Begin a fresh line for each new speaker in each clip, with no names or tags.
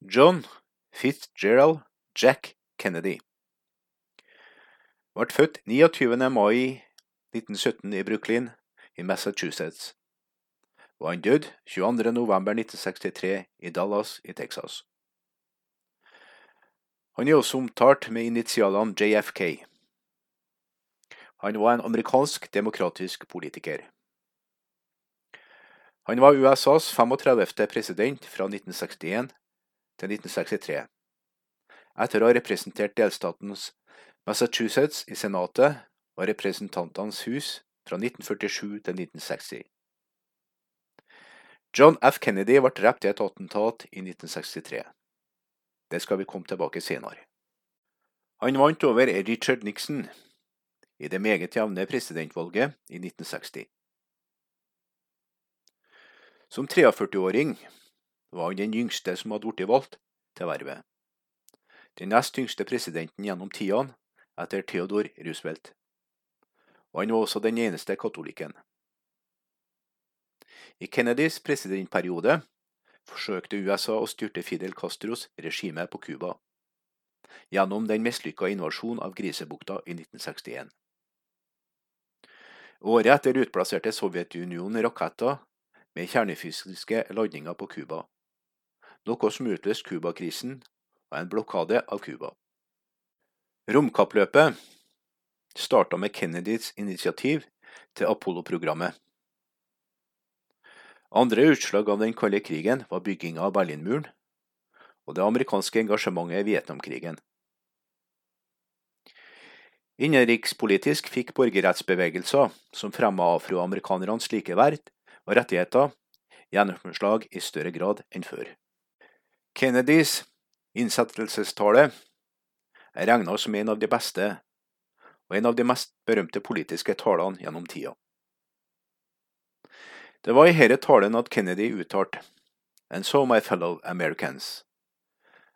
John Fitzgerald Jack Kennedy ble født 29. mai 1917 i Brooklyn i Massachusetts, og han døde 22. november 1963 i Dallas i Texas. Han er også omtalt med initialene JFK. Han var en amerikansk demokratisk politiker. Han var USAs 35. president fra 1961 til 1963, etter å ha representert delstatens Massachusetts i Senatet og Representantenes hus fra 1947 til 1960. John F. Kennedy ble drept i et attentat i 1963. Det skal vi komme tilbake senere. Han vant over Richard Nixon i det meget jevne presidentvalget i 1960. Som 43-åring var han den yngste som hadde blitt valgt til vervet. Den nest yngste presidenten gjennom tidene etter Theodor Roosevelt. Og han var også den eneste katolikken. I Kennedys presidentperiode forsøkte USA å styrte Fidel Castros regime på Cuba gjennom den mislykka invasjonen av Grisebukta i 1961. Året etter utplasserte Sovjetunionen raketter med kjernefysiske ladninger på Cuba, noe som utløste Cuba-krisen og en blokade av Cuba. Romkappløpet starta med Kennedys initiativ til Apollo-programmet. Andre utslag av den kalde krigen var bygginga av Berlinmuren og det amerikanske engasjementet i Vietnamkrigen. Innenrikspolitisk fikk borgerrettsbevegelser som fremma afroamerikanernes likeverd og rettigheter, gjennomslag i større grad enn før. Kennedys innsettelsestale er regna som en av de beste og en av de mest berømte politiske talene gjennom tida. Det var i denne talen at Kennedy uttalte And so, my fellow Americans,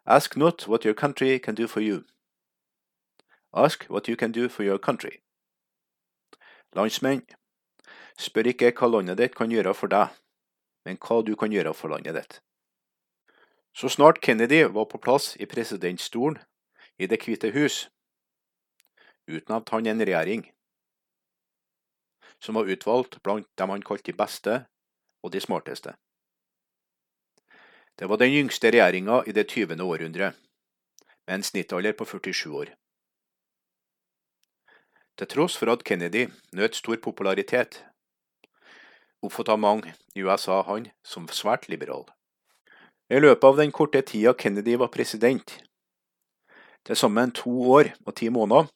ask not what your country can do for you. Ask what you can do for your country. Landsmenn, Spør ikke hva landet ditt kan gjøre for deg, men hva du kan gjøre for landet ditt. Så snart Kennedy var på plass i presidentstolen i Det hvite hus, utnevnte han en regjering som var utvalgt blant dem han kalte de beste og de smarteste. Det var den yngste regjeringa i det 20. århundre, med en snittalder på 47 år. Til tross for at Kennedy nøt stor popularitet, oppfattet mange i USA han som svært liberal. I løpet av den korte tida Kennedy var president, til sammen to år og ti måneder,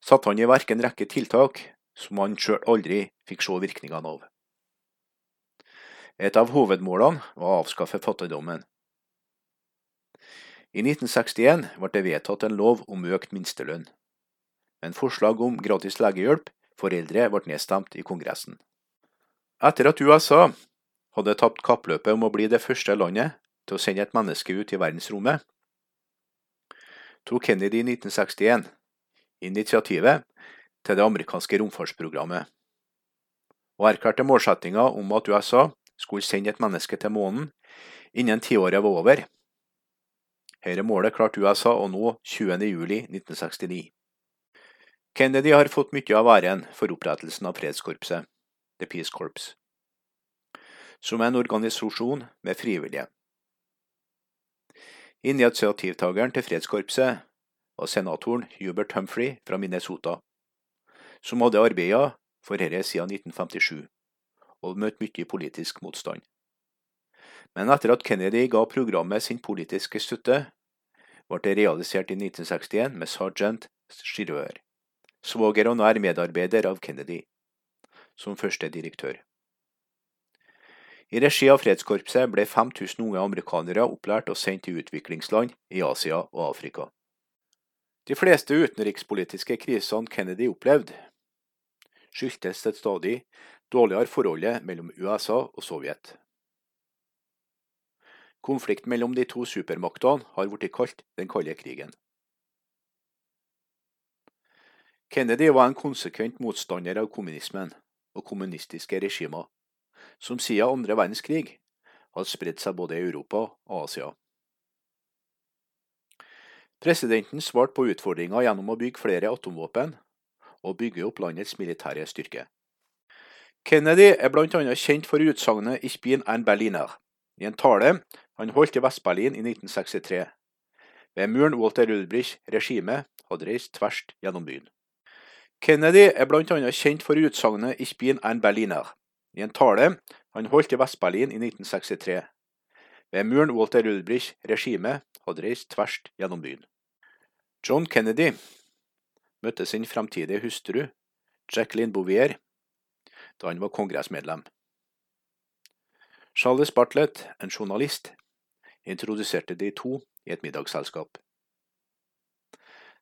satte han i verk en rekke tiltak som han sjøl aldri fikk se virkningene av. Et av hovedmålene var å avskaffe fattigdommen. I 1961 ble det vedtatt en lov om økt minstelønn, men forslag om gratis legehjelp for eldre ble nedstemt i Kongressen. Etter at USA hadde tapt kappløpet om å bli det første landet til å sende et menneske ut i verdensrommet, tok Kennedy i 1961 initiativet til det amerikanske romfartsprogrammet, og erklærte målsettinga om at USA skulle sende et menneske til månen innen tiåret var over. Dette målet klarte USA å nå 20.07.1969. Kennedy har fått mye av æren for opprettelsen av fredskorpset. The Peace Corps, som er en organisasjon med frivillige. Initiativtakeren til fredskorpset var senatoren Hubert Humphrey fra Minnesota, som hadde arbeidet for dette siden 1957 og møtt mye politisk motstand. Men etter at Kennedy ga programmet sin politiske støtte, ble det realisert i 1961 med sergeant Giroir, svoger og nær medarbeider av Kennedy som første direktør. I regi av Fredskorpset ble 5000 unge amerikanere opplært og sendt til utviklingsland i Asia og Afrika. De fleste utenrikspolitiske krisene Kennedy opplevde, skyldtes et stadig dårligere forholdet mellom USA og Sovjet. Konflikten mellom de to supermaktene har blitt kalt den kalde krigen. Kennedy var en konsekvent motstander av kommunismen og kommunistiske regimer, som siden andre verdenskrig hadde spredt seg både i Europa og Asia. Presidenten svarte på utfordringa gjennom å bygge flere atomvåpen og bygge opp landets militære styrke. Kennedy er bl.a. kjent for utsagnet 'Ich bin ein Berliner' i en tale han holdt i Vest-Berlin i 1963, ved muren Walter Ulbrichs regime hadde reist tvers gjennom byen. Kennedy er bl.a. kjent for utsagnet 'Ich bin ein Berliner' i en tale han holdt i Vest-Berlin i 1963, ved muren Walter Ulbrich regime hadde reist tvers gjennom byen. John Kennedy møtte sin fremtidige hustru, Jacqueline Bouvier, da han var kongressmedlem. Charles Bartlett, en journalist, introduserte de to i et middagsselskap.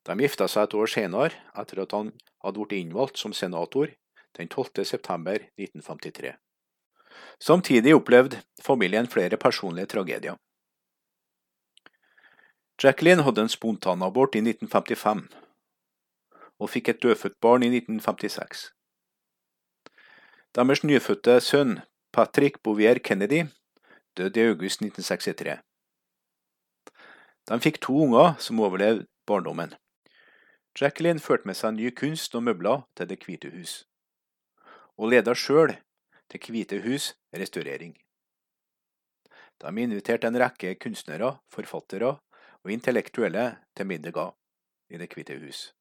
De gifta seg et år senere, etter at han hadde blitt innvalgt som senator den 12. september 1953. Samtidig opplevde familien flere personlige tragedier. Jacqueline hadde en spontanabort i 1955, og fikk et dødfødt barn i 1956. Deres nyfødte sønn, Patrick Bouvier Kennedy, døde i august 1963. De fikk to unger som overlevde barndommen. Jacqueline førte med seg ny kunst og møbler til Det hvite hus, og leda sjøl til hvite hus restaurering. De inviterte en rekke kunstnere, forfattere og intellektuelle til middager i Det hvite hus,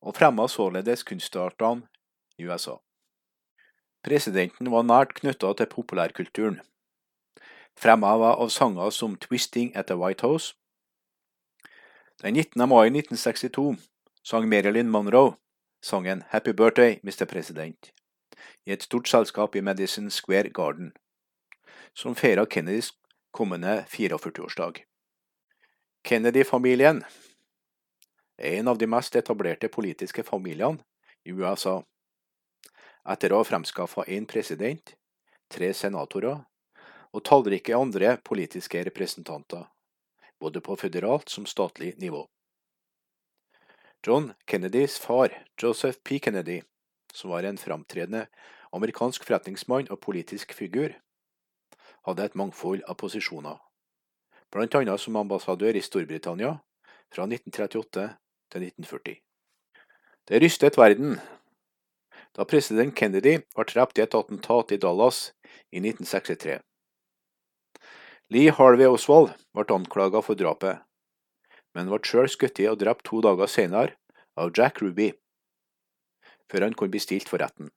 og fremma således kunstartene i USA. Presidenten var nært knytta til populærkulturen, fremheva av sanger som Twisting at the White House. Den 19. mai 1962 sang Marilyn Monroe sangen Happy Birthday, Mr. President i et stort selskap i Madison Square Garden, som feira Kennedys kommende 44-årsdag. Kennedy-familien er en av de mest etablerte politiske familiene i USA etter å ha fremskaffa én president, tre senatorer og tallrike andre politiske representanter, både på føderalt som statlig nivå. John Kennedys far, Joseph P. Kennedy, som var en framtredende amerikansk forretningsmann og politisk figur, hadde et mangfold av posisjoner, blant annet som ambassadør i Storbritannia fra 1938 til 1940. Det rystet verden da president Kennedy var drept i et attentat i Dallas i 1963. Lee Harvey Oswald ble anklaget for drapet, men ble sjøl skutt og drept to dager senere av Jack Ruby, før han kunne bli stilt for retten.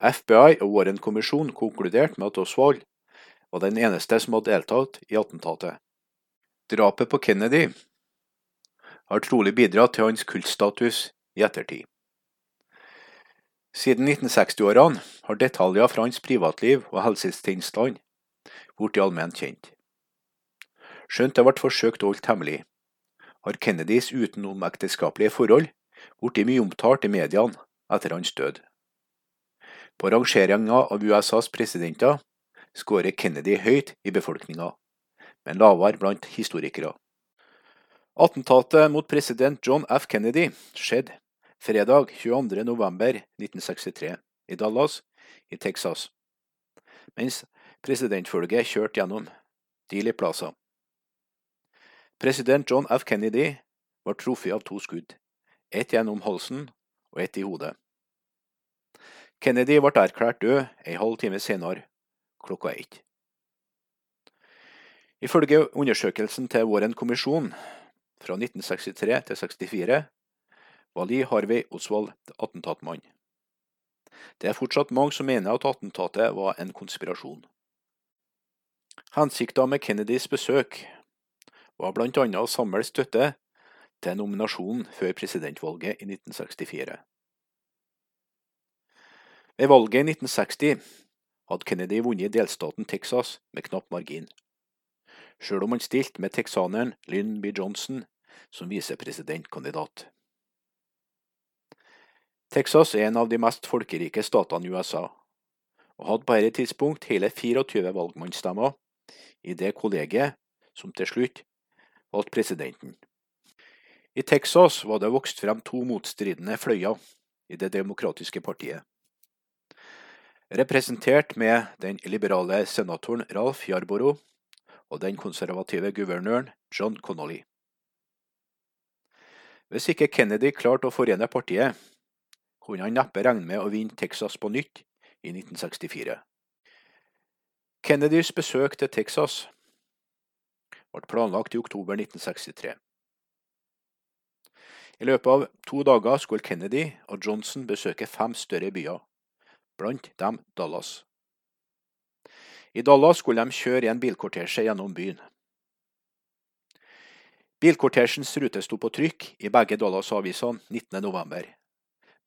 FBI og Warren-kommisjonen konkluderte med at Oswald var den eneste som hadde deltatt i attentatet. Drapet på Kennedy har trolig bidratt til hans kultstatus i ettertid. Siden 1960-årene har detaljer fra hans privatliv og helsetilstand blitt allment kjent. Skjønt det ble forsøkt holdt hemmelig, har Kennedys utenomekteskapelige forhold blitt mye omtalt i mediene etter hans død. På rangeringa av USAs presidenter skårer Kennedy høyt i befolkninga, men lavere blant historikere. Attentatet mot president John F. Kennedy skjedde fredag 22.11.1963 i Dallas i Texas, mens presidentfølget kjørte gjennom Dealey Plaza. President John F. Kennedy var truffet av to skudd, ett gjennom halsen og ett i hodet. Kennedy ble erklært død en halv time senere, klokka ett. Ifølge undersøkelsen til Warren kommisjon fra 1963 til 64 var Lee Harvey Oswald attentatmann. Det er fortsatt mange som mener at attentatet var en konspirasjon. Hensikten med Kennedys besøk var annet å samle støtte til nominasjonen før presidentvalget i 1964. Ved valget i 1960 hadde Kennedy vunnet delstaten Texas med knapp margin, sjøl om han stilte med texaneren Lynn B. Johnson som visepresidentkandidat. Texas er en av de mest folkerike statene i USA, og hadde på dette tidspunkt hele 24 valgmannsstemmer i det kollegiet som til slutt valgte presidenten. I Texas var det vokst frem to motstridende fløyer i Det demokratiske partiet. Representert med den liberale senatoren Ralph Yarborough og den konservative guvernøren John Connolly. Hvis ikke Kennedy klarte å forene partiet, kunne han neppe regne med å vinne Texas på nytt i 1964. Kennedys besøk til Texas ble planlagt i oktober 1963. I løpet av to dager skulle Kennedy og Johnson besøke fem større byer, blant dem Dallas. I Dallas skulle de kjøre i en bilkortesje gjennom byen. Bilkortesjens rute sto på trykk i begge Dallas-avisene 19.11,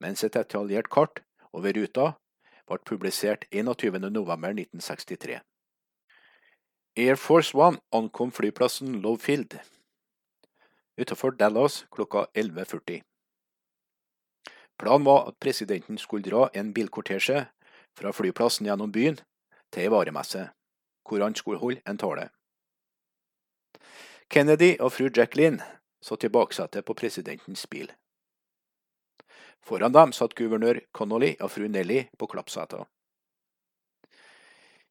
mens et detaljert kart over ruta ble publisert 21.11.1963. Air Force One ankom flyplassen Lovefield utenfor Dallas klokka 11.40. Planen var at presidenten skulle dra en bilkortesje fra flyplassen gjennom byen til ei varemesse, hvor han skulle holde en tale. Kennedy og fru Jacqueline satt i baksetet på presidentens bil. Foran dem satt guvernør Connolly og fru Nelly på klappsetet.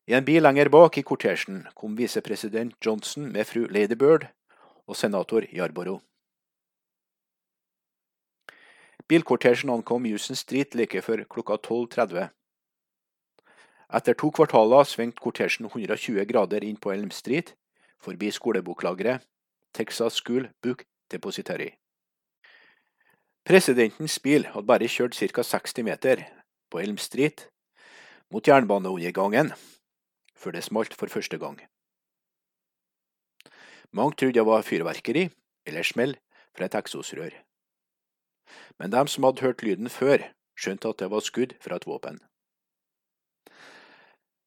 I en bil lenger bak i kortesjen kom visepresident Johnson med fru Ladybird og senator Jarboro. Bilkortesjen ankom Houston Street like før klokka 12.30. Etter to kvartaler svingte kortesjen 120 grader inn på Elm Street forbi skoleboklageret Texas School Book Depository. Presidentens bil hadde bare kjørt ca. 60 meter på Elm Street mot jernbaneundergangen før det smalt for første gang. Mange trodde det var fyrverkeri eller smell fra et eksosrør. Men de som hadde hørt lyden før, skjønte at det var skudd fra et våpen.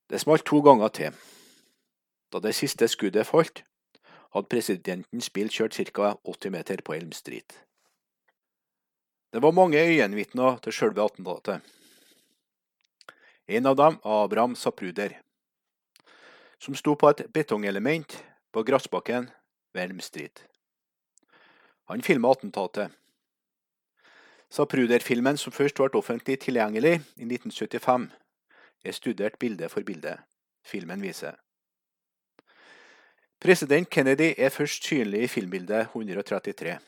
Det smalt to ganger til. Da det siste skuddet falt, hadde presidentens bil kjørt ca. 80 meter på Elm Street. Det var mange øyenvitner til selve attentatet. En av dem var Abraham Sapruder, som sto på et betongelement på gressbakken ved Elm Street. Han filma attentatet. Sapruder-filmen som først ble offentlig tilgjengelig i 1975, er studert bilde for bilde. Filmen viser. President Kennedy er først synlig i filmbildet 133.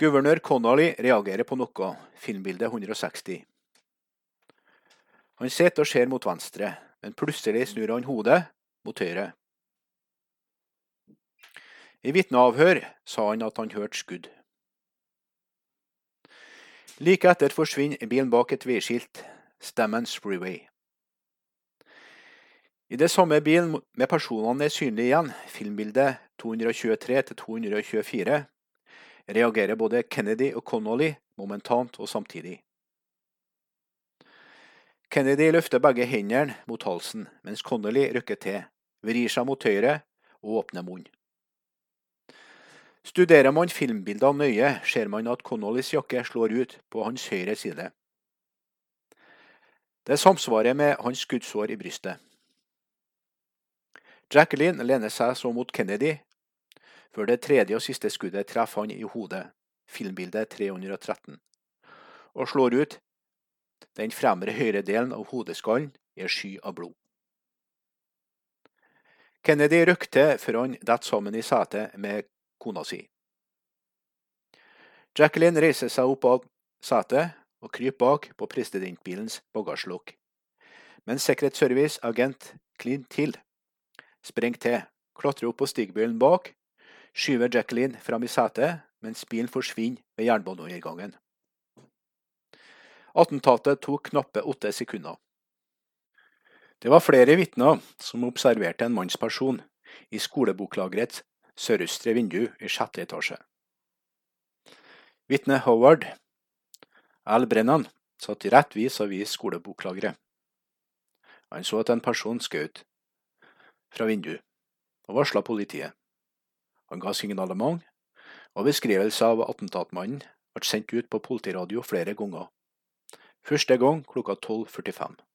Guvernør Connolly reagerer på noe, filmbildet 160. Han sitter og ser mot venstre, men plutselig snur han hodet mot høyre. I vitneavhør sa han at han hørte skudd. Like etter forsvinner bilen bak et veiskilt, Stammens Freeway. I det samme bilen med personene er synlig igjen, filmbildet 223-224, reagerer både Kennedy og Connolly momentant og samtidig. Kennedy løfter begge hendene mot halsen, mens Connolly rykker til, vrir seg mot høyre og åpner munnen. Studerer man filmbildene nøye, ser man at Connollys jakke slår ut på hans høyre side. Det samsvarer med hans skuddsår i brystet. Jacqueline lener seg så mot Kennedy, før det tredje og siste skuddet treffer han i hodet, filmbildet 313, og slår ut den fremre høyre delen av hodeskallen i en sky av blod. Kennedy røkte før han detter sammen i setet med kona si. Jacqueline reiser seg opp av setet og kryper bak på presidentbilens bagasjelokk, mens Secret Service-agent Clint Hill sprenger til, klatrer opp på stigbilen bak, skyver Jacqueline fram i setet, mens bilen forsvinner ved jernbaneundergangen. Attentatet tok knappe åtte sekunder. Det var flere vitner som observerte en mannsperson i skoleboklagerets sørøstre vindu i sjette etasje. Vitne Howard Al Brennan satt rett vis-à-vis skoleboklageret. Han så at en person skjøt, fra vinduet og varsla politiet. Han ga signalement, og beskrivelse av attentatmannen ble sendt ut på politiradio flere ganger. Første gang klokka 12.45.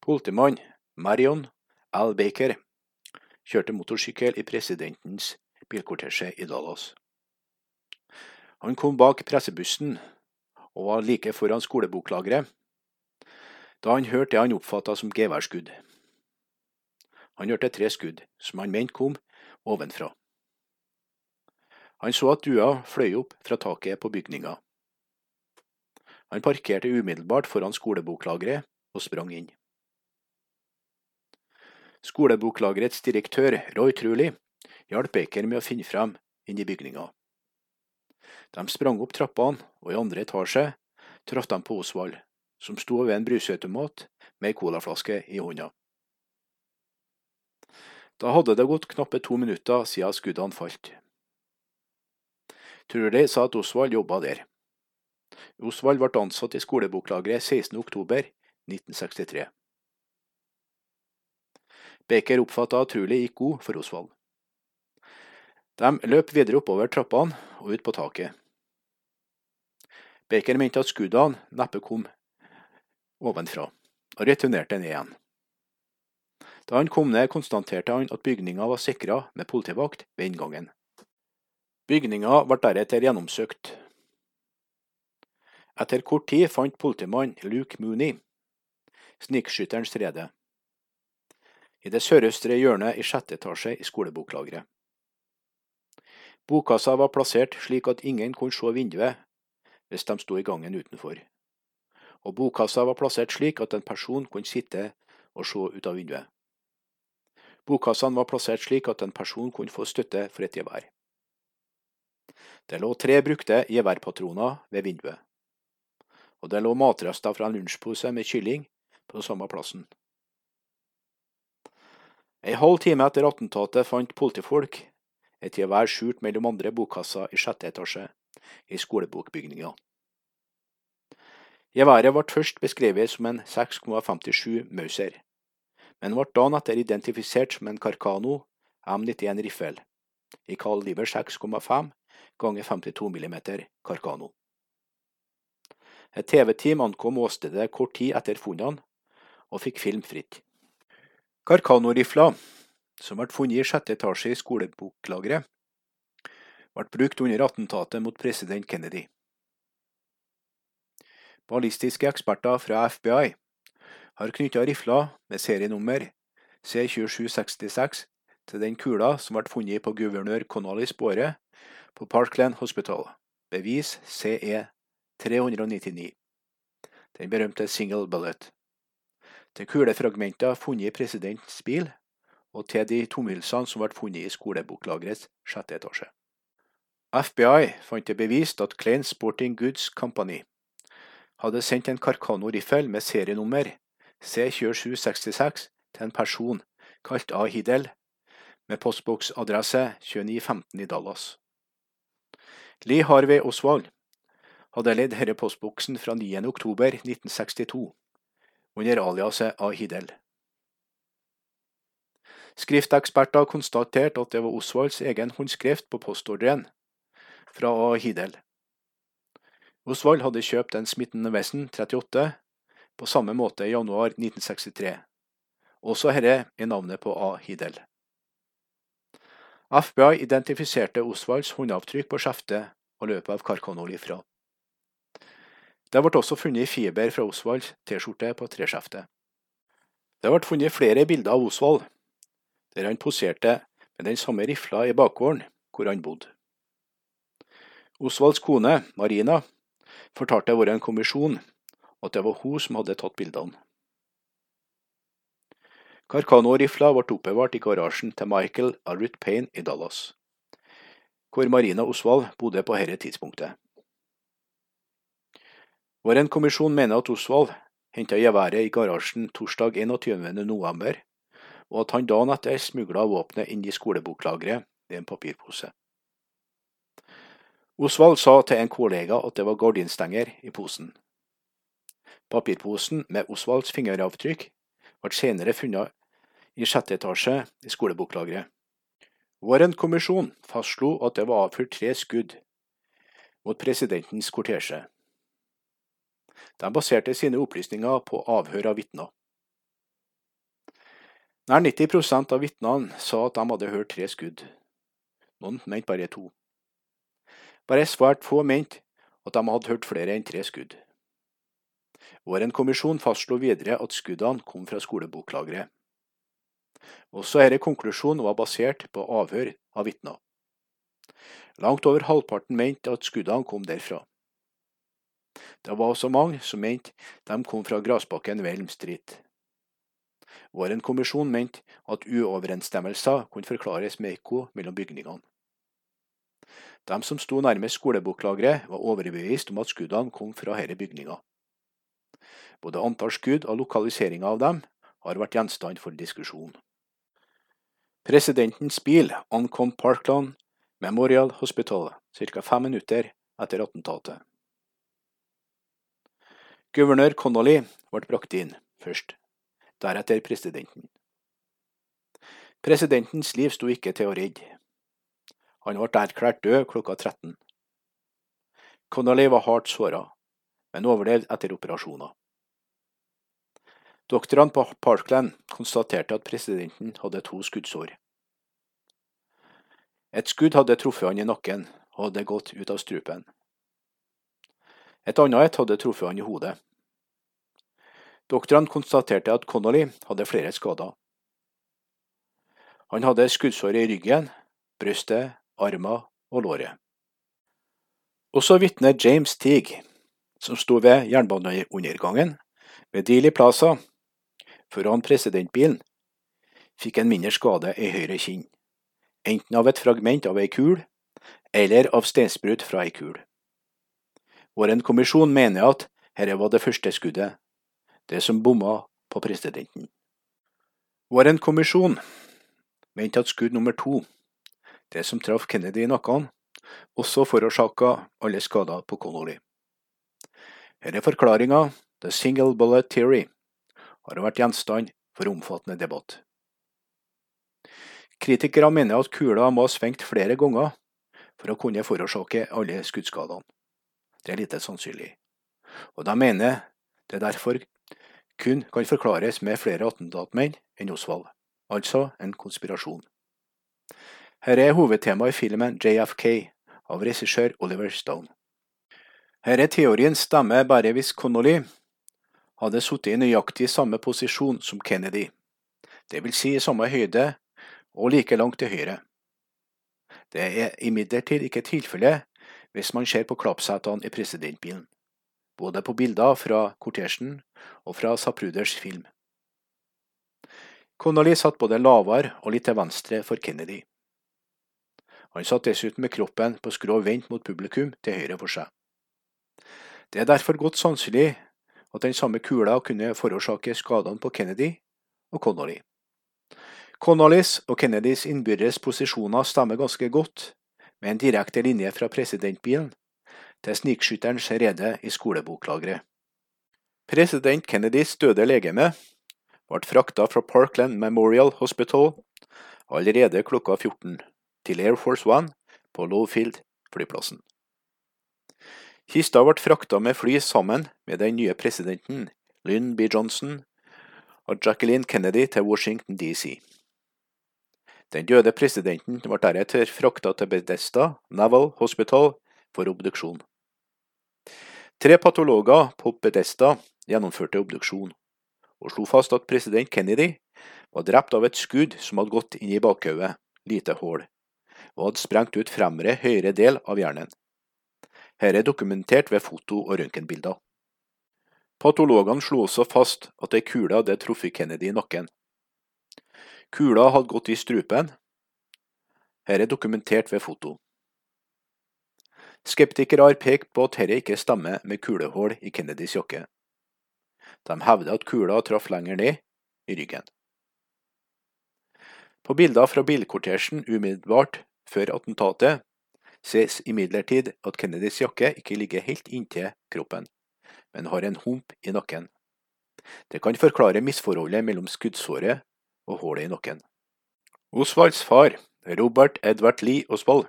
Politimann Marion Al Baker kjørte motorsykkel i presidentens bilkortesje i Dallas. Han kom bak pressebussen og var like foran skoleboklageret da han hørte det han oppfatta som geværskudd. Han hørte tre skudd, som han mente kom ovenfra. Han så at dua fløy opp fra taket på bygninga. Han parkerte umiddelbart foran skoleboklageret og sprang inn. Skoleboklagerets direktør, Roy Truli, hjalp Baker med å finne frem inn i bygninga. De sprang opp trappene, og i andre etasje traff de på Osvald, som sto ved en brusautomat med ei colaflaske i hånda. Da hadde det gått knappe to minutter siden skuddene falt. Truly sa at Osvald jobba der. Osvald ble ansatt i skoleboklageret 16.10.1963. Baker oppfatta at Truly gikk god for Osvald. De løp videre oppover trappene og ut på taket. Baker mente at skuddene neppe kom ovenfra, og returnerte ned igjen. Da han kom ned, konstaterte han at bygninga var sikra med politivakt ved inngangen. Bygninga ble deretter gjennomsøkt. Etter kort tid fant politimann Luke Mooney snikskytterens rede i det sørøstre hjørnet i sjette etasje i skoleboklageret. Bokkassa var plassert slik at ingen kunne se vinduet hvis de sto i gangen utenfor, og bokkassa var plassert slik at en person kunne sitte og se ut av vinduet. Bokkassene var plassert slik at en person kunne få støtte for et gevær. Det lå tre brukte geværpatroner ved vinduet, og det lå matrester fra en lunsjpose med kylling på den samme plassen. En halv time etter attentatet fant politifolk et gevær skjult mellom andre bokkasser i sjette etasje i skolebokbygninga. Geværet ble først beskrevet som en 6,57 Mauser, men ble dagen etter identifisert som en Carcano M91 riffel i kaliber 6,5 ganger 52 mm Carcano. Et TV-team ankom åstedet kort tid etter funnene og fikk film fritt. Carcano-rifla, som ble funnet i sjette etasje i skoleboklageret, ble brukt under attentatet mot president Kennedy. Ballistiske eksperter fra FBI har knytta rifla med serienummer C2766 til den kula som ble funnet på guvernør Connolys båre på Parkland Hospital, bevis CE 399, den berømte single bullet til kulefragmenter funnet i presidentens bil, og til de tomhylsene som ble funnet i skoleboklagerets sjette etasje. FBI fant det bevist at Klein Sporting Goods Company hadde sendt en Carcano-riffel med serienummer C2766 til en person kalt A. Hiddel, med postboksadresse 2915 i Dallas. Lee Harvey Oswald hadde ledd denne postboksen fra 9. oktober 1962 under aliaset Ahidel. Skrifteksperter konstaterte at det var Osvalds egen håndskrift på postordren fra Ahidel. Osvald hadde kjøpt en smittende Wesson 38 på samme måte i januar 1963. Også herre er navnet på Ahidel. FBI identifiserte Osvalds håndavtrykk på skjeftet og løpet av Karkonoli fra. Det ble også funnet fiber fra Osvalds T-skjorte på treskjeftet. Det ble funnet flere bilder av Osvald, der han poserte med den samme rifla i bakgården hvor han bodde. Osvalds kone, Marina, fortalte vår en kommisjon at det var hun som hadde tatt bildene. Carcano-rifla ble oppbevart i garasjen til Michael Arut Payne i Dallas, hvor Marina Osvald bodde på dette tidspunktet. Vår en kommisjon mener at Osvald henta geværet i garasjen torsdag 21. november, og at han dagen etter smugla våpenet inn i skoleboklageret i en papirpose. Osvald sa til en kollega at det var gardinstenger i posen. Papirposen med Osvalds fingeravtrykk ble senere funnet i sjette etasje i skoleboklageret. Vår kommisjon fastslo at det var avfyrt tre skudd mot presidentens kortesje. De baserte sine opplysninger på avhør av vitner. Nær 90% av vitnene sa at de hadde hørt tre skudd. Noen mente bare to. Bare svært få mente at de hadde hørt flere enn tre skudd. Våren kommisjon fastslo videre at skuddene kom fra skoleboklageret. Også denne konklusjonen var basert på avhør av vitner. Langt over halvparten mente at skuddene kom derfra. Det var også mange som mente de kom fra grasbakken ved Elm Street. Warren-kommisjonen mente at uoverensstemmelser kunne forklares med ekko mellom bygningene. De som sto nærmest skoleboklageret, var overbevist om at skuddene kom fra disse bygninga. Både antall skudd og lokaliseringa av dem har vært gjenstand for diskusjon. Presidentens bil ankom Parkland Memorial Hospital ca. fem minutter etter attentatet. Guvernør Connolly ble brakt inn først, deretter presidenten. Presidentens liv sto ikke til å redde. Han ble erklært død klokka 13. Connolly var hardt såra, men overlevde etter operasjoner. Doktorene på Parkland konstaterte at presidenten hadde to skuddsår. Et skudd hadde truffet han i nakken og hadde gått ut av strupen. Et annet et hadde truffet han i hodet. Doktorene konstaterte at Connolly hadde flere skader. Han hadde skuddsår i ryggen, brystet, armer og låret. Også vitne James Teague, som sto ved jernbaneundergangen ved Dealey Plaza foran presidentbilen, fikk en mindre skade i høyre kinn enten av et fragment av ei kul eller av steinsprut fra ei kul. Vår kommisjon mener at dette var det første skuddet, det som bomma på presidenten. Vår kommisjon mente at skudd nummer to, det som traff Kennedy i nakken, også forårsaka alle skader på Connolly. Her er forklaringa, the single bullet theory, har vært gjenstand for omfattende debatt. Kritikere mener at kula må ha svingt flere ganger for å kunne forårsake alle skuddskadene. Det er lite sannsynlig, og de mener det derfor kun kan forklares med flere attentatmenn enn Osvald, altså en konspirasjon. Her er hovedtemaet i filmen JFK av regissør Oliver Stone. Her er teorien stemmer bare hvis Connolly hadde sittet i nøyaktig samme posisjon som Kennedy, det vil si i samme høyde og like langt til høyre. Det er imidlertid ikke tilfellet hvis man ser på klappsetene i presidentbilen, både på bilder fra kortesjen og fra Sapruders film. Connolly satt både lavere og litt til venstre for Kennedy. Han satt dessuten med kroppen på skrå vendt mot publikum til høyre for seg. Det er derfor godt sannsynlig at den samme kula kunne forårsake skadene på Kennedy og Connolly. Connollys og Kennedys innbyrdes posisjoner stemmer ganske godt, med en direkte linje fra presidentbilen til snikskytterens rede i skoleboklageret. President Kennedys døde legeme ble frakta fra Parkland Memorial Hospital allerede klokka 14 til Air Force One på Lowfield flyplassen. Kista ble frakta med fly sammen med den nye presidenten, Lynn B. Johnson, og Jacqueline Kennedy til Washington DC. Den døde presidenten ble deretter frakta til Bedesta Naval Hospital for obduksjon. Tre patologer på Bedesta gjennomførte obduksjon, og slo fast at president Kennedy var drept av et skudd som hadde gått inn i bakhodet, lite hull, og hadde sprengt ut fremre høyre del av hjernen. Dette er dokumentert ved foto- og røntgenbilder. Patologene slo også fast at ei kule hadde truffet Kennedy i nakken. Kula hadde gått i strupen. Her er dokumentert ved foto. Skeptikere har pekt på at dette ikke stemmer med kulehull i Kennedys jakke. De hevder at kula traff lenger ned, i ryggen. På bilder fra bilkortesjen umiddelbart før attentatet ses imidlertid at Kennedys jakke ikke ligger helt inntil kroppen, men har en hump i nakken. Det kan forklare misforholdet mellom skuddsåret og hullet i nakken. Osvalds far, Robert Edvard Lee Osvald,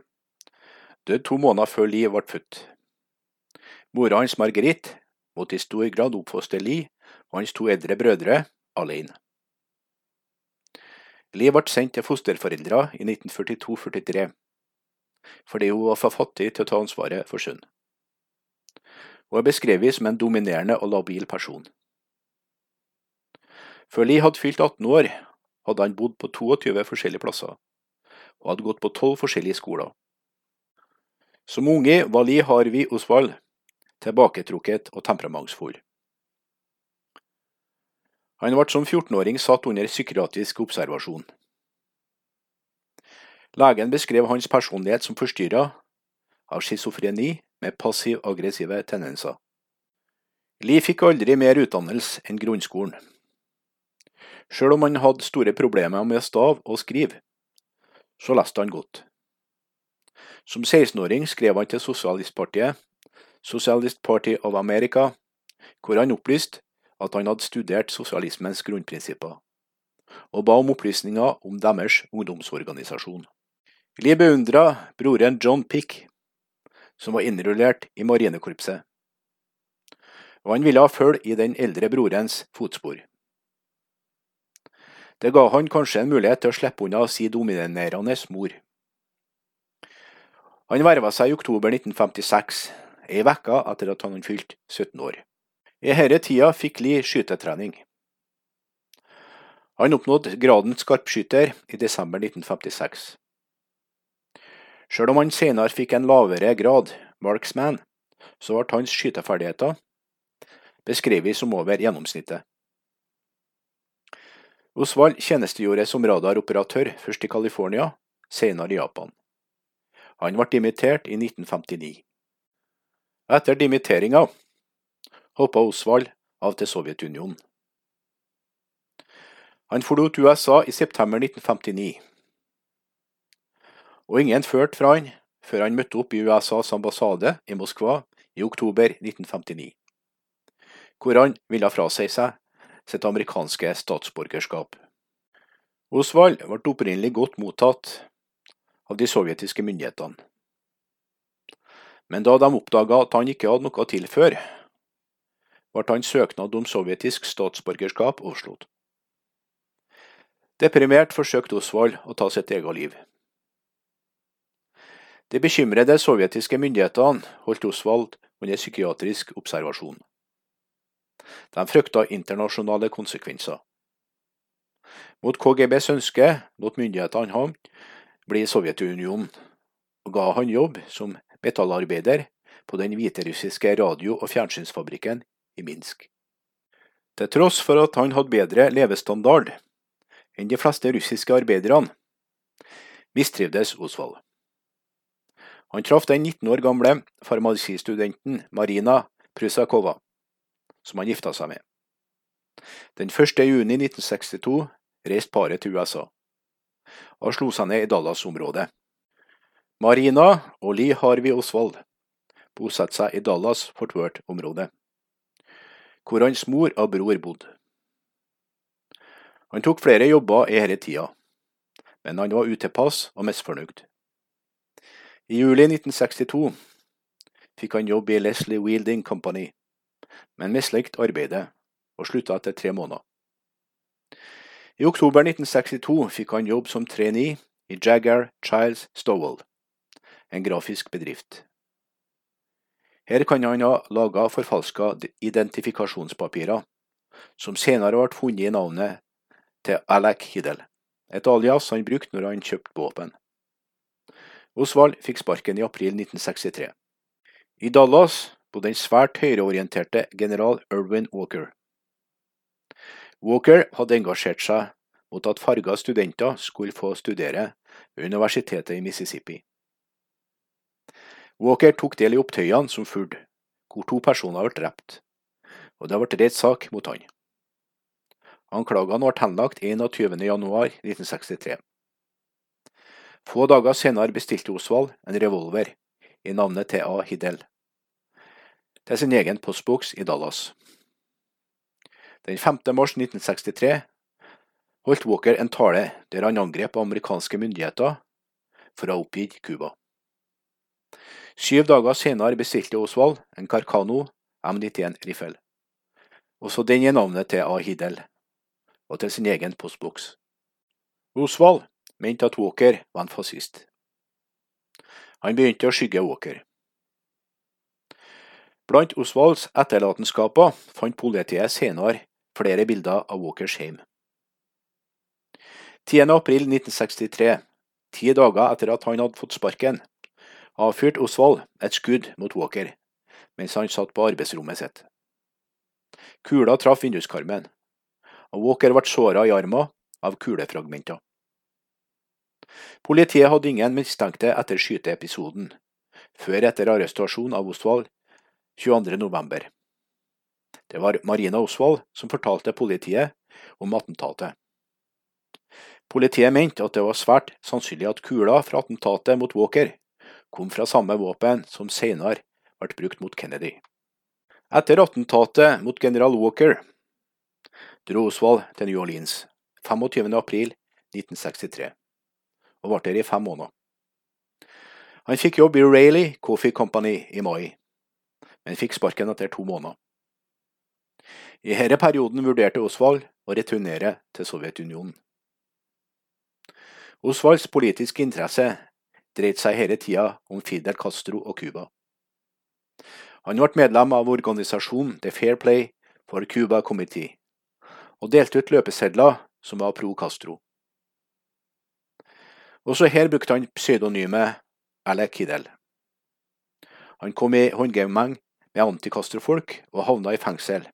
døde to måneder før Lee ble født. Mora hans Marguerite måtte i stor grad oppfostre Lee og hans to eldre brødre alene. Lee ble sendt til fosterforeldre i 1942–43 fordi hun var for fattig til å ta ansvaret for sønnen. Hun er beskrevet som en dominerende og labil person. Før Lee hadde fylt 18 år, hadde han bodd på 22 forskjellige plasser, og hadde gått på 12 forskjellige skoler. Som unge var Lee Harvey Oswald tilbaketrukket og temperamentsfull. Han ble som 14-åring satt under psykiatrisk observasjon. Legen beskrev hans personlighet som forstyrra av schizofreni med passiv-aggressive tendenser. Lee fikk aldri mer utdannelse enn grunnskolen. Sjøl om han hadde store problemer med stav og skrive, så leste han godt. Som 16-åring skrev han til Sosialistpartiet, Socialist Party of America, hvor han opplyste at han hadde studert sosialismens grunnprinsipper, og ba om opplysninger om deres ungdomsorganisasjon. Lie beundra broren John Pick, som var innrullert i marinekorpset, og han ville følge i den eldre brorens fotspor. Det ga han kanskje en mulighet til å slippe unna si dominerende mor. Han verva seg i oktober 1956, ei uke etter at han hadde fylt 17 år. I denne tida fikk Lie skytetrening. Han oppnådde graden skarpskytter i desember 1956. Sjøl om han senere fikk en lavere grad, marksman, så ble hans skyteferdigheter beskrevet som over gjennomsnittet. Osvald tjenestegjorde som radaroperatør, først i California, senere i Japan. Han ble dimittert i 1959. Etter dimitteringa hoppa Osvald av til Sovjetunionen. Han forlot USA i september 1959, og ingen førte fra han før han møtte opp i USAs ambassade i Moskva i oktober 1959, hvor han ville frasi seg sitt amerikanske statsborgerskap. Osvald ble opprinnelig godt mottatt av de sovjetiske myndighetene. Men da de oppdaga at han ikke hadde noe å tilføre, ble hans søknad om sovjetisk statsborgerskap avslått. Deprimert forsøkte Osvald å ta sitt eget liv. De bekymrede sovjetiske myndighetene holdt Osvald under psykiatrisk observasjon. De frykta internasjonale konsekvenser. Mot KGBs ønske lot myndighetene ham bli Sovjetunionen, og ga han jobb som metallarbeider på den hviterussiske radio- og fjernsynsfabrikken i Minsk. Til tross for at han hadde bedre levestandard enn de fleste russiske arbeiderne, mistrivdes Osvald. Han traff den 19 år gamle farmasistudenten Marina Prusakova, som han gifta seg med. Den 1. juni 1962 reiste paret til USA, og slo seg ned i Dallas-området. Marina og Lee Harvey Oswald bosatte seg i Dallas-Fort Worth-området, hvor hans mor og bror bodde. Han tok flere jobber i denne tida, men han var utilpass og misfornøyd. I juli 1962 fikk han jobb i Leslie Wielding Company, men mislikte arbeidet og slutta etter tre måneder. I oktober 1962 fikk han jobb som trainee i Jagger Childs Stowell, en grafisk bedrift. Her kan han ha laga forfalska identifikasjonspapirer, som senere ble funnet i navnet til Alec Hiddel, et alias han brukte når han kjøpte våpen. Osvald fikk sparken i april 1963. I Dallas bodde den svært høyreorienterte general Erwin Walker. Walker hadde engasjert seg mot at farga studenter skulle få studere ved universitetet i Mississippi. Walker tok del i opptøyene som fulgte, hvor to personer ble drept, og det ble reist sak mot han. Anklagene ble henlagt 21.1.1963. Få dager senere bestilte Osvald en revolver i navnet T.A. Hiddel til sin egen postboks i Dallas. Den 5. mars 1963 holdt Walker en tale der han angrep amerikanske myndigheter for å ha oppgitt Cuba. Syv dager senere bestilte Osvald en Carcano M91-riffel. Også den gir navnet til A. Hiddel, og til sin egen postboks. Osvald mente at Walker var en fascist. Han begynte å skygge Walker. Blant Oswalds etterlatenskaper fant politiet senere flere bilder av Walkers hjem. 10. april 1963, ti dager etter at han hadde fått sparken, avfyrte Oswald et skudd mot Walker mens han satt på arbeidsrommet sitt. Kula traff vinduskarmen, og Walker ble såra i armen av kulefragmenter. Politiet hadde ingen mistenkte etter skyteepisoden, før etter arrestasjonen av Osvald 22.11. Det var Marina Osvald som fortalte politiet om attentatet. Politiet mente at det var svært sannsynlig at kula fra attentatet mot Walker kom fra samme våpen som senere ble brukt mot Kennedy. Etter attentatet mot general Walker dro Osvald til New Orleans 25. april 1963 og ble der i fem måneder. Han fikk jobb i Rayleigh Coffee Company i mai, men fikk sparken etter to måneder. I denne perioden vurderte Osvald å returnere til Sovjetunionen. Osvalds politiske interesse dreide seg hele tida om Fidel Castro og Cuba. Han ble medlem av organisasjonen The Fair Play for Cuba Committee, og delte ut løpesedler som var pro Castro. Også her brukte han pseudonymet Alec Kidel. Han kom i håndgemeng med antikastrofolk og havna i fengsel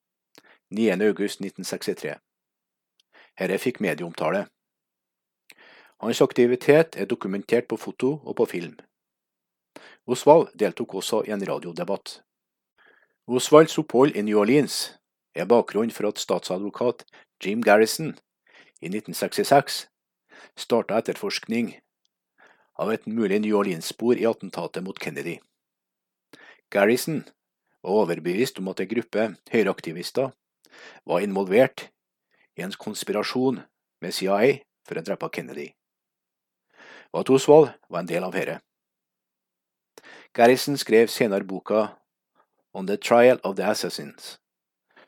9.8.1963. Herre fikk medieomtale. Hans aktivitet er dokumentert på foto og på film. Osvald deltok også i en radiodebatt. Osvalds opphold i New Orleans er bakgrunnen for at statsadvokat Jim Garrison i 1966 starta etterforskning av et mulig New Orleans-spor i attentatet mot Kennedy. Garrison var overbevist om at en gruppe høyreaktivister var involvert i en konspirasjon med CIA for å drepe Kennedy, og at Oswald var en del av dette. Garrison skrev senere boka On the Trial of the Assassins,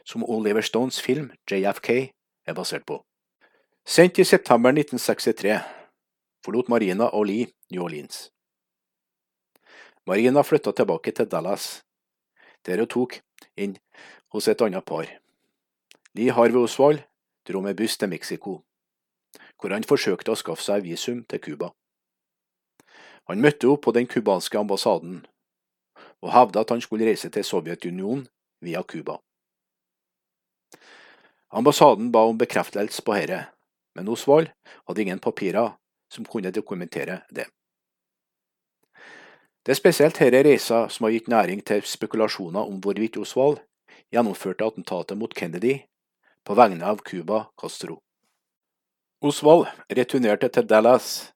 som Oliver Stones film JFK er basert på. Sendt i september 1963 forlot Marina og Lee New Orleans. Marina flytta tilbake til Dallas, der hun tok inn hos et annet par. Lee Harvey Oswald dro med buss til Mexico, hvor han forsøkte å skaffe seg visum til Cuba. Han møtte opp på den cubanske ambassaden og hevda at han skulle reise til Sovjetunionen via Cuba. Ambassaden ba om bekreftelse på dette, men Osvald hadde ingen papirer som kunne dokumentere det. Det er spesielt denne reisa som har gitt næring til spekulasjoner om hvorvidt Osvald gjennomførte attentatet mot Kennedy på vegne av Cuba Castro. Osvald returnerte til Dallas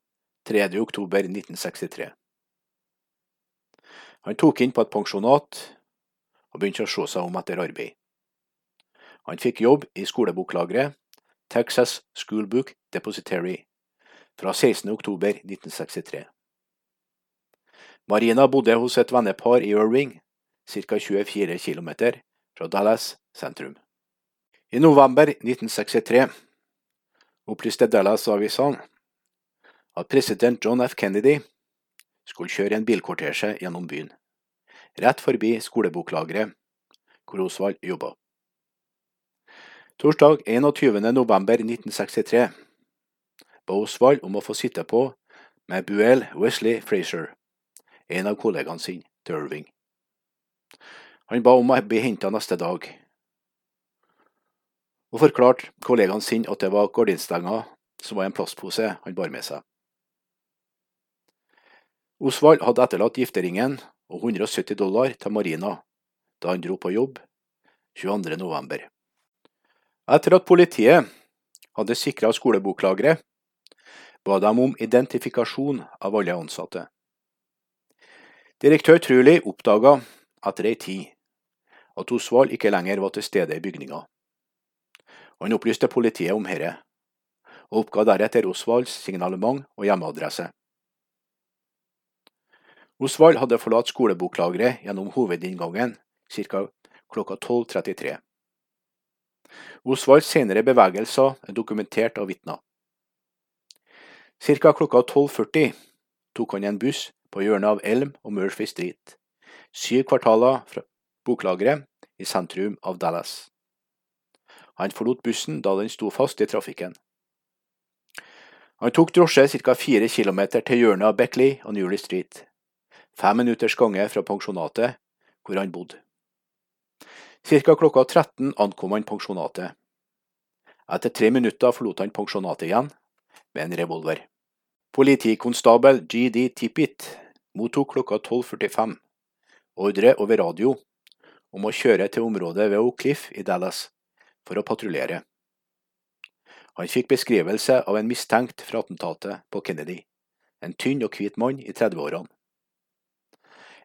3.10.1963. Han tok inn på et pensjonat og begynte å se seg om etter arbeid. Han fikk jobb i skoleboklageret Texas Schoolbook Depository fra 16.10.1963. Marina bodde hos et vennepar i Irving, ca 24 km fra Dallas sentrum. I november 1963 opplyste Dallas-avisene at president John F. Kennedy skulle kjøre en bilkortesje gjennom byen, rett forbi skoleboklageret hvor Osvald jobba. Torsdag 21.11.1963 ba Osvald om å få sitte på med Buell Wesley Frazier, en av kollegaene sine til Irving. Han ba om å bli henta neste dag, og forklarte kollegaene sine at det var gardinstenger som var en plastpose han bar med seg. Osvald hadde etterlatt gifteringen og 170 dollar til Marina da han dro på jobb 22. november. Etter at politiet hadde sikra skoleboklageret, ba de om identifikasjon av alle ansatte. Direktør Truli oppdaga etter ei tid at Osvald ikke lenger var til stede i bygninga. Han opplyste politiet om dette, og oppga deretter Osvalds signalement og hjemmeadresse. Osvald hadde forlatt skoleboklageret gjennom hovedinngangen ca. klokka 12.33. Osvalds senere bevegelser er dokumentert av vitner. Ca. klokka 12.40 tok han en buss på hjørnet av Elm og Murphy Street, syv kvartaler fra boklageret i sentrum av Dallas. Han forlot bussen da den sto fast i trafikken. Han tok drosje ca. fire kilometer til hjørnet av Beckley og Newley Street, fem minutters gange fra pensjonatet hvor han bodde. Ca. klokka 13 ankom han pensjonatet. Etter tre minutter forlot han pensjonatet igjen, med en revolver. Politikonstabel GD Tippit mottok klokka 12.45 ordre over radio om å kjøre til området ved Oak Cliff i Dallas for å patruljere. Han fikk beskrivelse av en mistenkt fra attentatet på Kennedy, en tynn og hvit mann i 30-årene.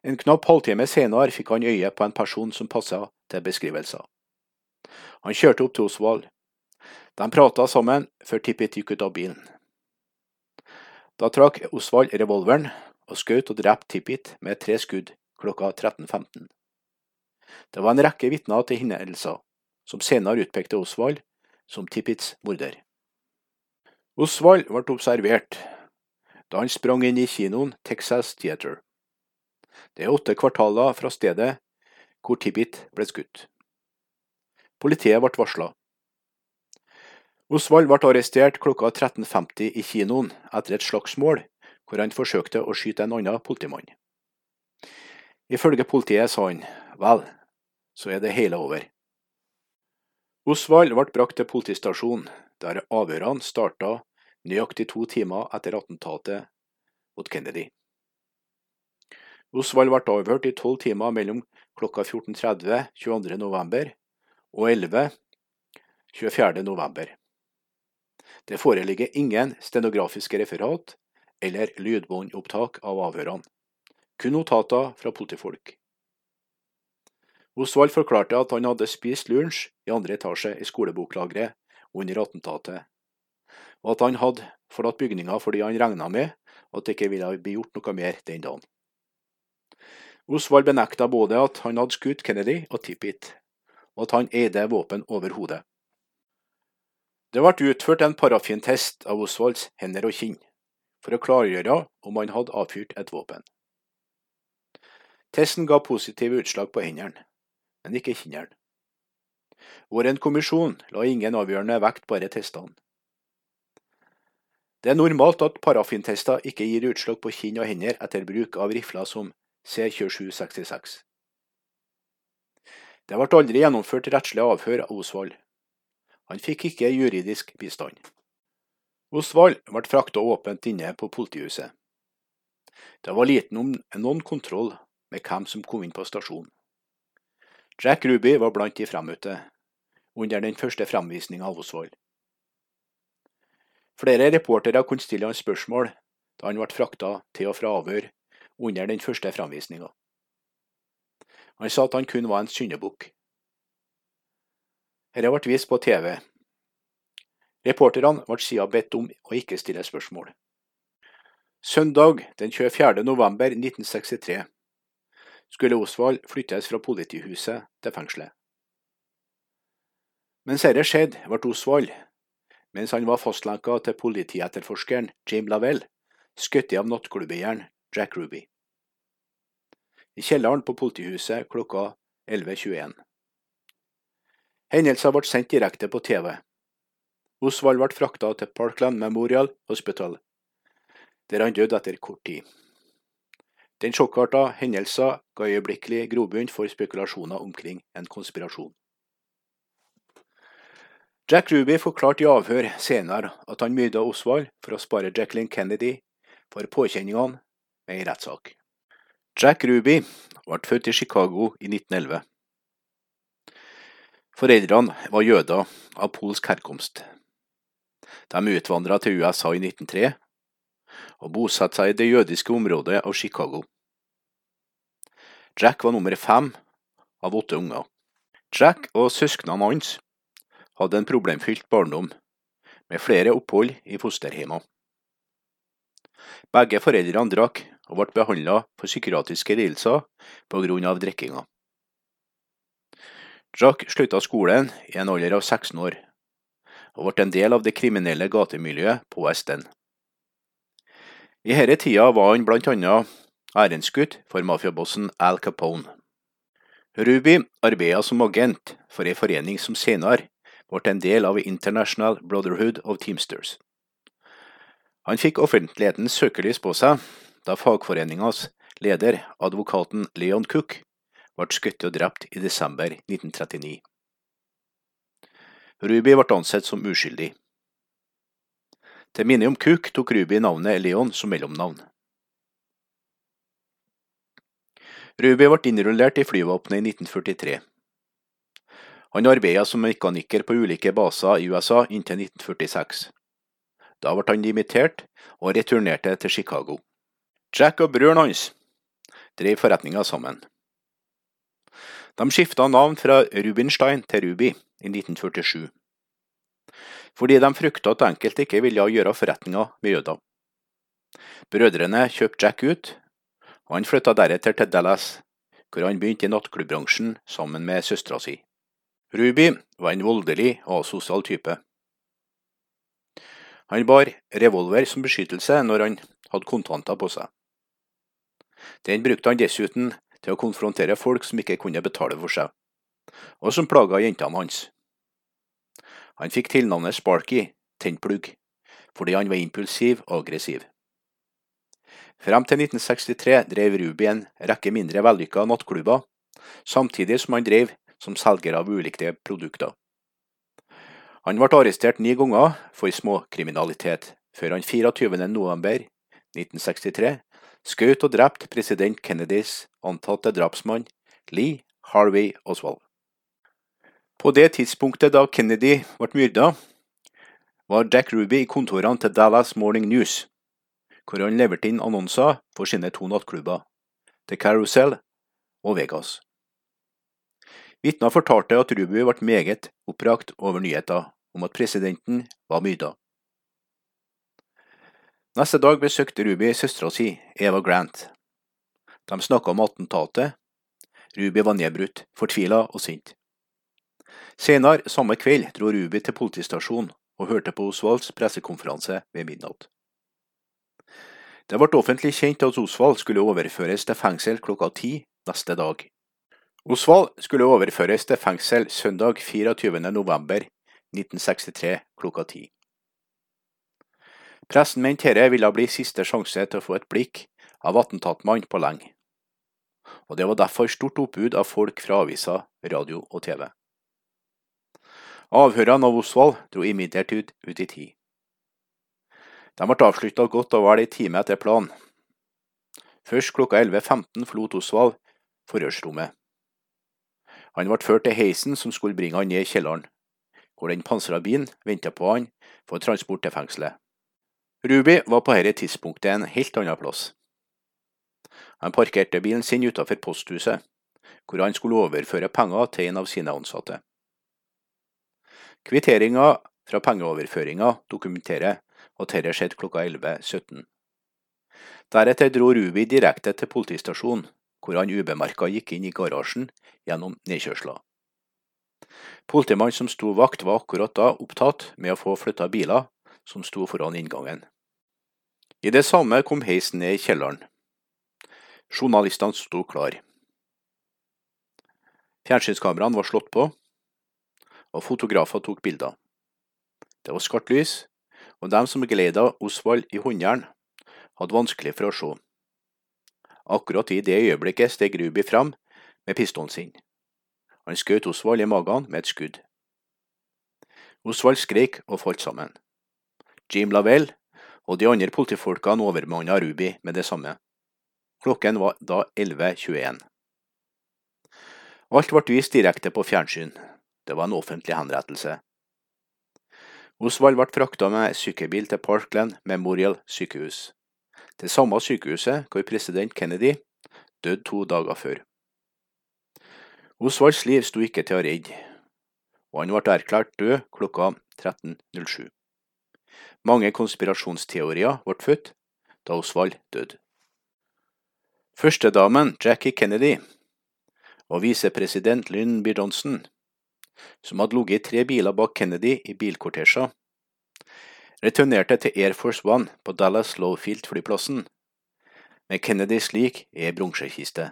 En knapp halvtime senere fikk han øye på en person som passa til beskrivelser. Han kjørte opp til Osvald. De prata sammen før Tippit gikk ut av bilen. Da trakk Osvald revolveren og skjøt og drepte Tippit med tre skudd klokka 13.15. Det var en rekke vitner til hendelser, som senere utpekte Osvald som Tippits morder. Osvald ble observert da han sprang inn i kinoen Texas Theater. Det er åtte kvartaler fra stedet hvor Tippit ble skutt. Politiet ble varsla. Osvald ble arrestert klokka 13.50 i kinoen etter et slagsmål hvor han forsøkte å skyte en annen politimann. Ifølge politiet sa han vel, så er det hele over. Osvald ble brakt til politistasjonen, der avhørene starta nøyaktig to timer etter attentatet mot Kennedy. Osvald ble avhørt i tolv timer mellom klokka 14.30 22.11. og 11 24.11. Det foreligger ingen stenografiske referat eller lydbåndopptak av avhørene, kun notater fra politifolk. Osvald forklarte at han hadde spist lunsj i andre etasje i skoleboklageret under attentatet, og at han hadde forlatt bygninga fordi han regna med at det ikke ville bli gjort noe mer den dagen. Osvald benekta både at han hadde skutt Kennedy og Tippit, og at han eide våpen over hodet. Det ble utført en parafintest av Osvalds hender og kinn, for å klargjøre om han hadde avfyrt et våpen. Testen ga positive utslag på hendene, men ikke kinnene. Vår kommisjon la ingen avgjørende vekt disse testene. Det er normalt at parafintester ikke gir utslag på kinn og hender etter bruk av rifler som C2766. Det ble aldri gjennomført rettslig avhør av Osvald. Han fikk ikke juridisk bistand. Osvald ble frakta åpent inne på politihuset. Det var liten om noen kontroll med hvem som kom inn på stasjonen. Jack Ruby var blant de fremmøtte under den første fremvisninga av Osvald. Flere reportere kunne stille han spørsmål da han ble frakta til og fra avhør under den første fremvisninga. Han sa at han kun var en syndebukk. Dette ble vist på TV. Reporterne ble siden bedt om å ikke stille spørsmål. Søndag den 24. november 1963 skulle Osvald flyttes fra politihuset til fengselet. Mens dette skjedde, ble Osvald, mens han var fastlenka til politietterforskeren Jim Lavelle, skutt av nattklubbeieren Jack Ruby. I kjelleren på politihuset klokka 11.21. Hendelsen ble sendt direkte på TV. Osvald ble frakta til Parkland Memorial Hospital, der han døde etter kort tid. Den sjokkarta hendelsen ga øyeblikkelig grobunn for spekulasjoner omkring en konspirasjon. Jack Ruby forklarte i avhør senere at han myrda Osvald for å spare Jacqueline Kennedy for påkjenningene med en rettssak. Jack Ruby ble født i Chicago i 1911. Foreldrene var jøder av polsk herkomst. De utvandra til USA i 1903 og bosatte seg i det jødiske området av Chicago. Jack var nummer fem av åtte unger. Jack og søsknene hans hadde en problemfylt barndom, med flere opphold i fosterhjemmer. Begge foreldrene drakk og ble behandla for psykiatriske lidelser pga. drikkinga. Jack slutta skolen i en alder av 16 år, og ble en del av det kriminelle gatemiljøet på West. I denne tida var han annet ærendsgutt for mafiabossen Al Capone. Ruby arbeidet som agent for en forening som senere ble en del av International Brotherhood of Teamsters. Han fikk offentlighetens søkelys på seg da fagforeningas leder, advokaten Leon Cook, ble skutt og drept i desember 1939. Ruby ble ansett som uskyldig. Til minne om Cook tok Ruby navnet Leon som mellomnavn. Ruby ble innrullert i flyvåpenet i 1943. Han arbeidet som mekaniker på ulike baser i USA inntil 1946. Da ble han dimittert og returnerte til Chicago. Jack og broren hans drev forretninga sammen. De skifta navn fra Rubinstein til Ruby i 1947, fordi de frykta at enkelte ikke ville gjøre forretninger med jøder. Brødrene kjøpte Jack ut, og han flytta deretter til Dallas, hvor han begynte i nattklubbbransjen sammen med søstera si. Ruby var en voldelig og asosial type. Han bar revolver som beskyttelse når han hadde kontanter på seg. Den brukte han dessuten til å konfrontere folk som ikke kunne betale for seg, og som plaga jentene hans. Han fikk tilnavnet Sparky, tennplugg, fordi han var impulsiv og aggressiv. Frem til 1963 drev Ruby en rekke mindre vellykka nattklubber, samtidig som han drev som selger av ulike produkter. Han ble arrestert ni ganger for småkriminalitet, før han 24.11.1963 skjøt og drepte president Kennedys antatte drapsmann Lee Harvey Oswald. På det tidspunktet da Kennedy ble myrda, var Jack Ruby i kontorene til Dallas Morning News, hvor han leverte inn annonser for sine to nattklubber, The Carousel og Vegas. Vitner fortalte at Ruby ble meget oppbrakt over nyheter om at presidenten var myrda. Neste dag besøkte Ruby søstera si, Eva Grant. De snakka om attentatet. Ruby var nedbrutt, fortvila og sint. Senere samme kveld dro Ruby til politistasjonen og hørte på Osvalds pressekonferanse ved midnatt. Det ble offentlig kjent at Osvald skulle overføres til fengsel klokka ti neste dag. Osvald skulle overføres til fengsel søndag 24.11.1963 klokka ti. Pressen mente dette ville bli siste sjanse til å få et blikk av attentatmannen på lenge, og det var derfor stort oppbud av folk fra aviser, radio og TV. Avhørene av Osvald dro imidlertid ut i tid. De ble avslutta godt og vel en time etter planen. Først klokka 11.15 forlot Osvald forhørsrommet. Han ble ført til heisen som skulle bringe han ned i kjelleren, hvor den pansra bilen ventet på han for transport til fengselet. Ruby var på dette tidspunktet en helt annen plass. Han parkerte bilen sin utenfor posthuset, hvor han skulle overføre penger til en av sine ansatte. Kvitteringa fra pengeoverføringa dokumenterer at dette skjedde klokka 11.17. Deretter dro Ruby direkte til politistasjonen, hvor han ubemerka gikk inn i garasjen gjennom nedkjørsla. Politimannen som sto vakt var akkurat da opptatt med å få flytta biler som sto foran inngangen. I det samme kom heisen ned i kjelleren. Journalistene sto klar. Fjernsynskameraene var slått på, og fotografer tok bilder. Det var skarpt lys, og dem som geleida Osvald i håndjern, hadde vanskelig for å se. Akkurat i det øyeblikket steg Ruby fram med pistolen sin. Han skjøt Osvald i magen med et skudd. Osvald skrek og falt sammen. Jim Lavelle og de andre politifolkene overmanna Ruby med det samme. Klokken var da 11.21. Alt ble vist direkte på fjernsyn. Det var en offentlig henrettelse. Osvald ble frakta med sykebil til Parkland Memorial sykehus det samme sykehuset hvor president Kennedy døde to dager før. Osvalds liv sto ikke til å redde, og han ble erklært død klokka 13.07. Mange konspirasjonsteorier ble født da Osvald døde. Førstedamen Jackie Kennedy og visepresident Lynn B. Johnson, som hadde ligget tre biler bak Kennedy i bilkortesjer, returnerte til Air Force One på Dallas Lowfield-flyplassen med Kennedys lik i ei bronsekiste.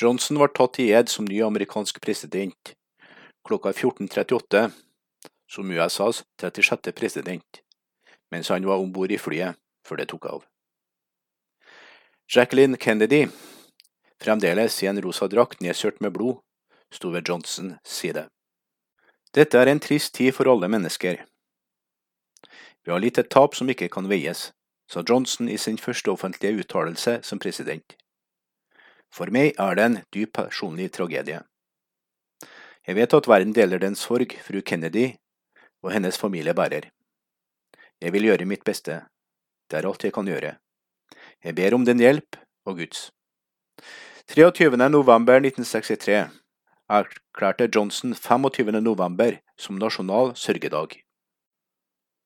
Johnson var tatt i ed som ny amerikansk president klokka 14.38 som USAs 36. president, mens han var om bord i flyet før det tok av. Jacqueline Kennedy, fremdeles i en rosa drakt nedsørt med blod, sto ved Johnsons side. Dette er en trist tid for alle mennesker. Vi har litt et tap som ikke kan veies, sa Johnson i sin første offentlige uttalelse som president. For meg er det en dyp personlig tragedie. Jeg vet at verden deler den sorg fru Kennedy og hennes familie bærer. Jeg vil gjøre mitt beste. Det er alt jeg kan gjøre. Jeg ber om din hjelp og Guds. 23. november 1963 erklærte Johnson 25. november som nasjonal sørgedag.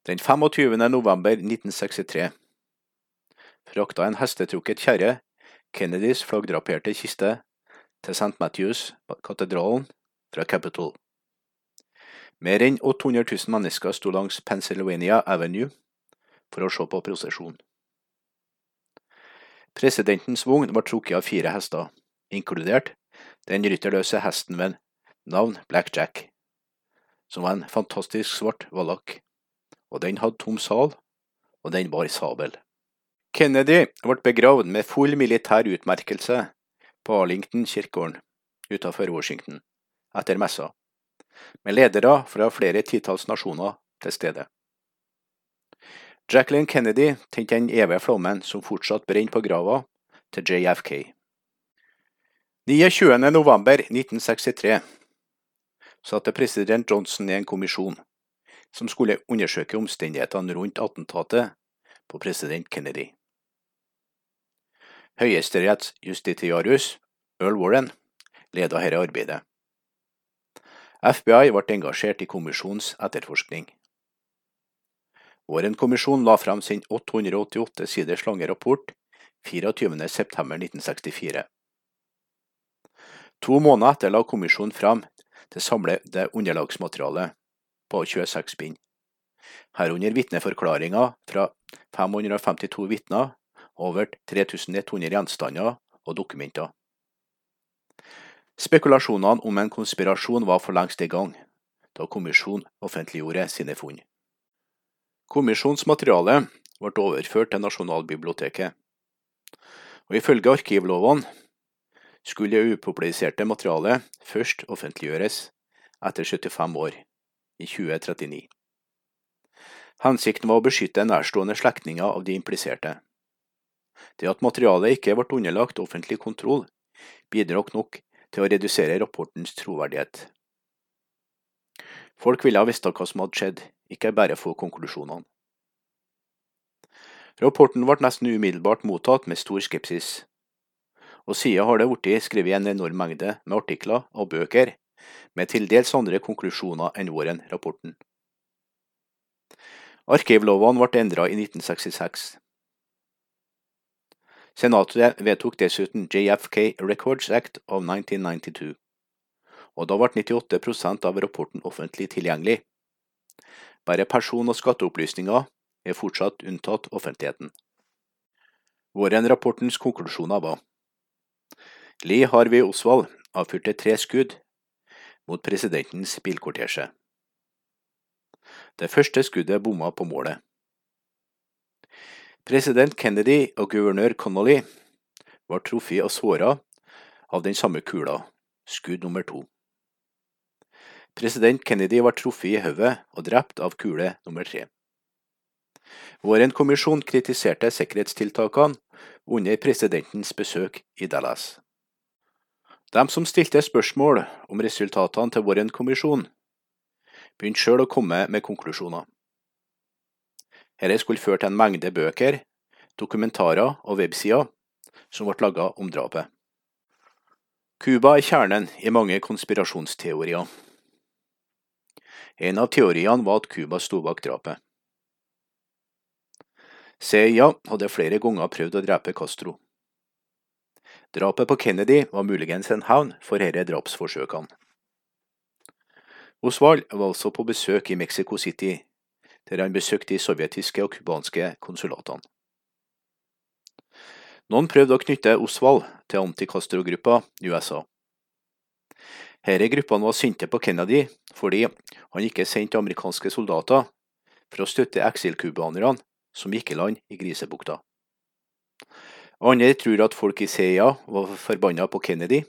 Den 25. november 1963 frakta en hestetrukket kjerre Kennedys flaggdraperte kiste til St. Matthews-katedralen fra Capitol. Mer enn 800 000 mennesker sto langs Pennsylvania Avenue for å se på prosesjonen. Presidentens vogn var trukket av fire hester, inkludert den rytterløse hesten ved navn Black Jack, som var en fantastisk svart vallak, og den hadde tom sal, og den bar sabel. Kennedy ble begravd med full militær utmerkelse på Arlington kirkegården utenfor Washington etter messa, med ledere fra flere titalls nasjoner til stede. Jacqueline Kennedy tente den evige flommen som fortsatt brenner på grava til JFK. 29. november 1963 satte president Johnson i en kommisjon som skulle undersøke omstendighetene rundt attentatet på president Kennedy. Høyesterettsjustitiarius Earl Warren ledet dette arbeidet. FBI ble engasjert i kommisjonens etterforskning. Warren-kommisjonen la fram sin 888 siders lange rapport 24.9.1964. To måneder etter la kommisjonen fram det samlede underlagsmaterialet på 26 bind, herunder vitneforklaringer fra 552 vitner, over 3100 gjenstander og dokumenter. Spekulasjonene om en konspirasjon var for lengst i gang da kommisjonen offentliggjorde sine funn. Kommisjonsmaterialet ble overført til Nasjonalbiblioteket, og ifølge arkivlovene skulle det upubliserte materialet først offentliggjøres etter 75 år, i 2039. Hensikten var å beskytte nærstående slektninger av de impliserte. Det at materialet ikke ble underlagt offentlig kontroll, bidro nok til å redusere rapportens troverdighet. Folk ville ha visst hva som hadde skjedd, ikke bare få konklusjonene. Rapporten ble nesten umiddelbart mottatt med stor skepsis, og siden har det blitt skrevet en enorm mengde med artikler og bøker med til dels andre konklusjoner enn vår rapporten. Arkivlovene ble endret i 1966. Senatet vedtok dessuten JFK Records Act of 1992, og da ble 98% av rapporten offentlig tilgjengelig. Bare person- og skatteopplysninger er fortsatt unntatt offentligheten. Warren-rapportens konklusjoner var Lee Harvey Oswald avfyrte tre skudd mot presidentens bilkortesje. Det første skuddet bomma på målet. President Kennedy og guvernør Connolly var truffet og såra av den samme kula, skudd nummer to. President Kennedy var truffet i hodet og drept av kule nummer tre. Våren kommisjon kritiserte sikkerhetstiltakene under presidentens besøk i Dallas. De som stilte spørsmål om resultatene til Warren-kommisjonen, begynte sjøl å komme med konklusjoner. Dette skulle føre til en mengde bøker, dokumentarer og websider som ble laget om drapet. Cuba er kjernen i mange konspirasjonsteorier. En av teoriene var at Cuba sto bak drapet. CIA hadde flere ganger prøvd å drepe Castro. Drapet på Kennedy var muligens en hevn for disse drapsforsøkene. Oswald var altså på besøk i Mexico City der han besøkte de sovjetiske og cubanske konsulatene. Noen prøvde å knytte Osvald til anti-Castro-gruppa i USA. Disse gruppene var sinte på Kennedy fordi han ikke sendte amerikanske soldater for å støtte eksilcubanerne som gikk i land i Grisebukta. Andre tror at folk i CIA var forbanna på Kennedy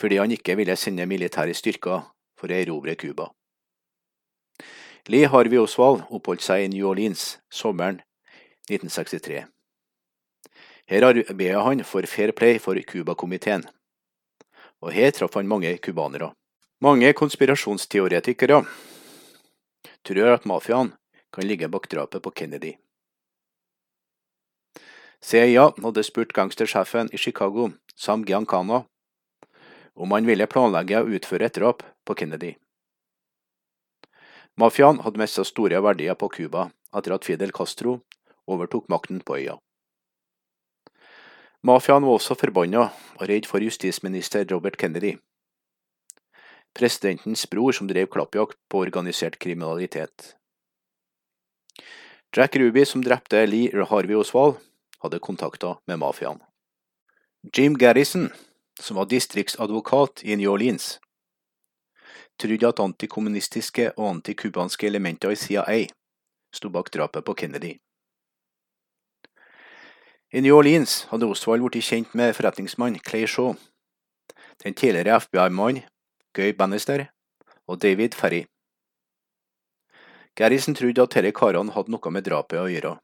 fordi han ikke ville sende militære styrker for å erobre Cuba. Lee Harvey Oswald oppholdt seg i New Orleans sommeren 1963. Her arbeidet han for Fair Play for Cuba-komiteen, og her traff han mange cubanere. Mange konspirasjonsteoretikere tror at mafiaen kan ligge bak drapet på Kennedy. CIA hadde spurt gangstersjefen i Chicago, Sam Giancana, om han ville planlegge å utføre et drap på Kennedy. Mafiaen hadde mista store verdier på Cuba etter at Fidel Castro overtok makten på øya. Mafiaen var også forbanna og redd for justisminister Robert Kennedy, presidentens bror som drev klappjakt på organisert kriminalitet. Jack Ruby, som drepte Lee Harvey Oswald, hadde kontakter med mafiaen. Jim Garrison, som var distriktsadvokat i New Orleans, trodde at antikommunistiske og antikubanske elementer i CIA sto bak drapet på Kennedy. I New Orleans hadde Oswald blitt kjent med forretningsmann Clay Shaw, den tidligere FBI-mannen Guy Bannister og David Ferry. Garrison trodde at disse karene hadde noe med drapet å gjøre.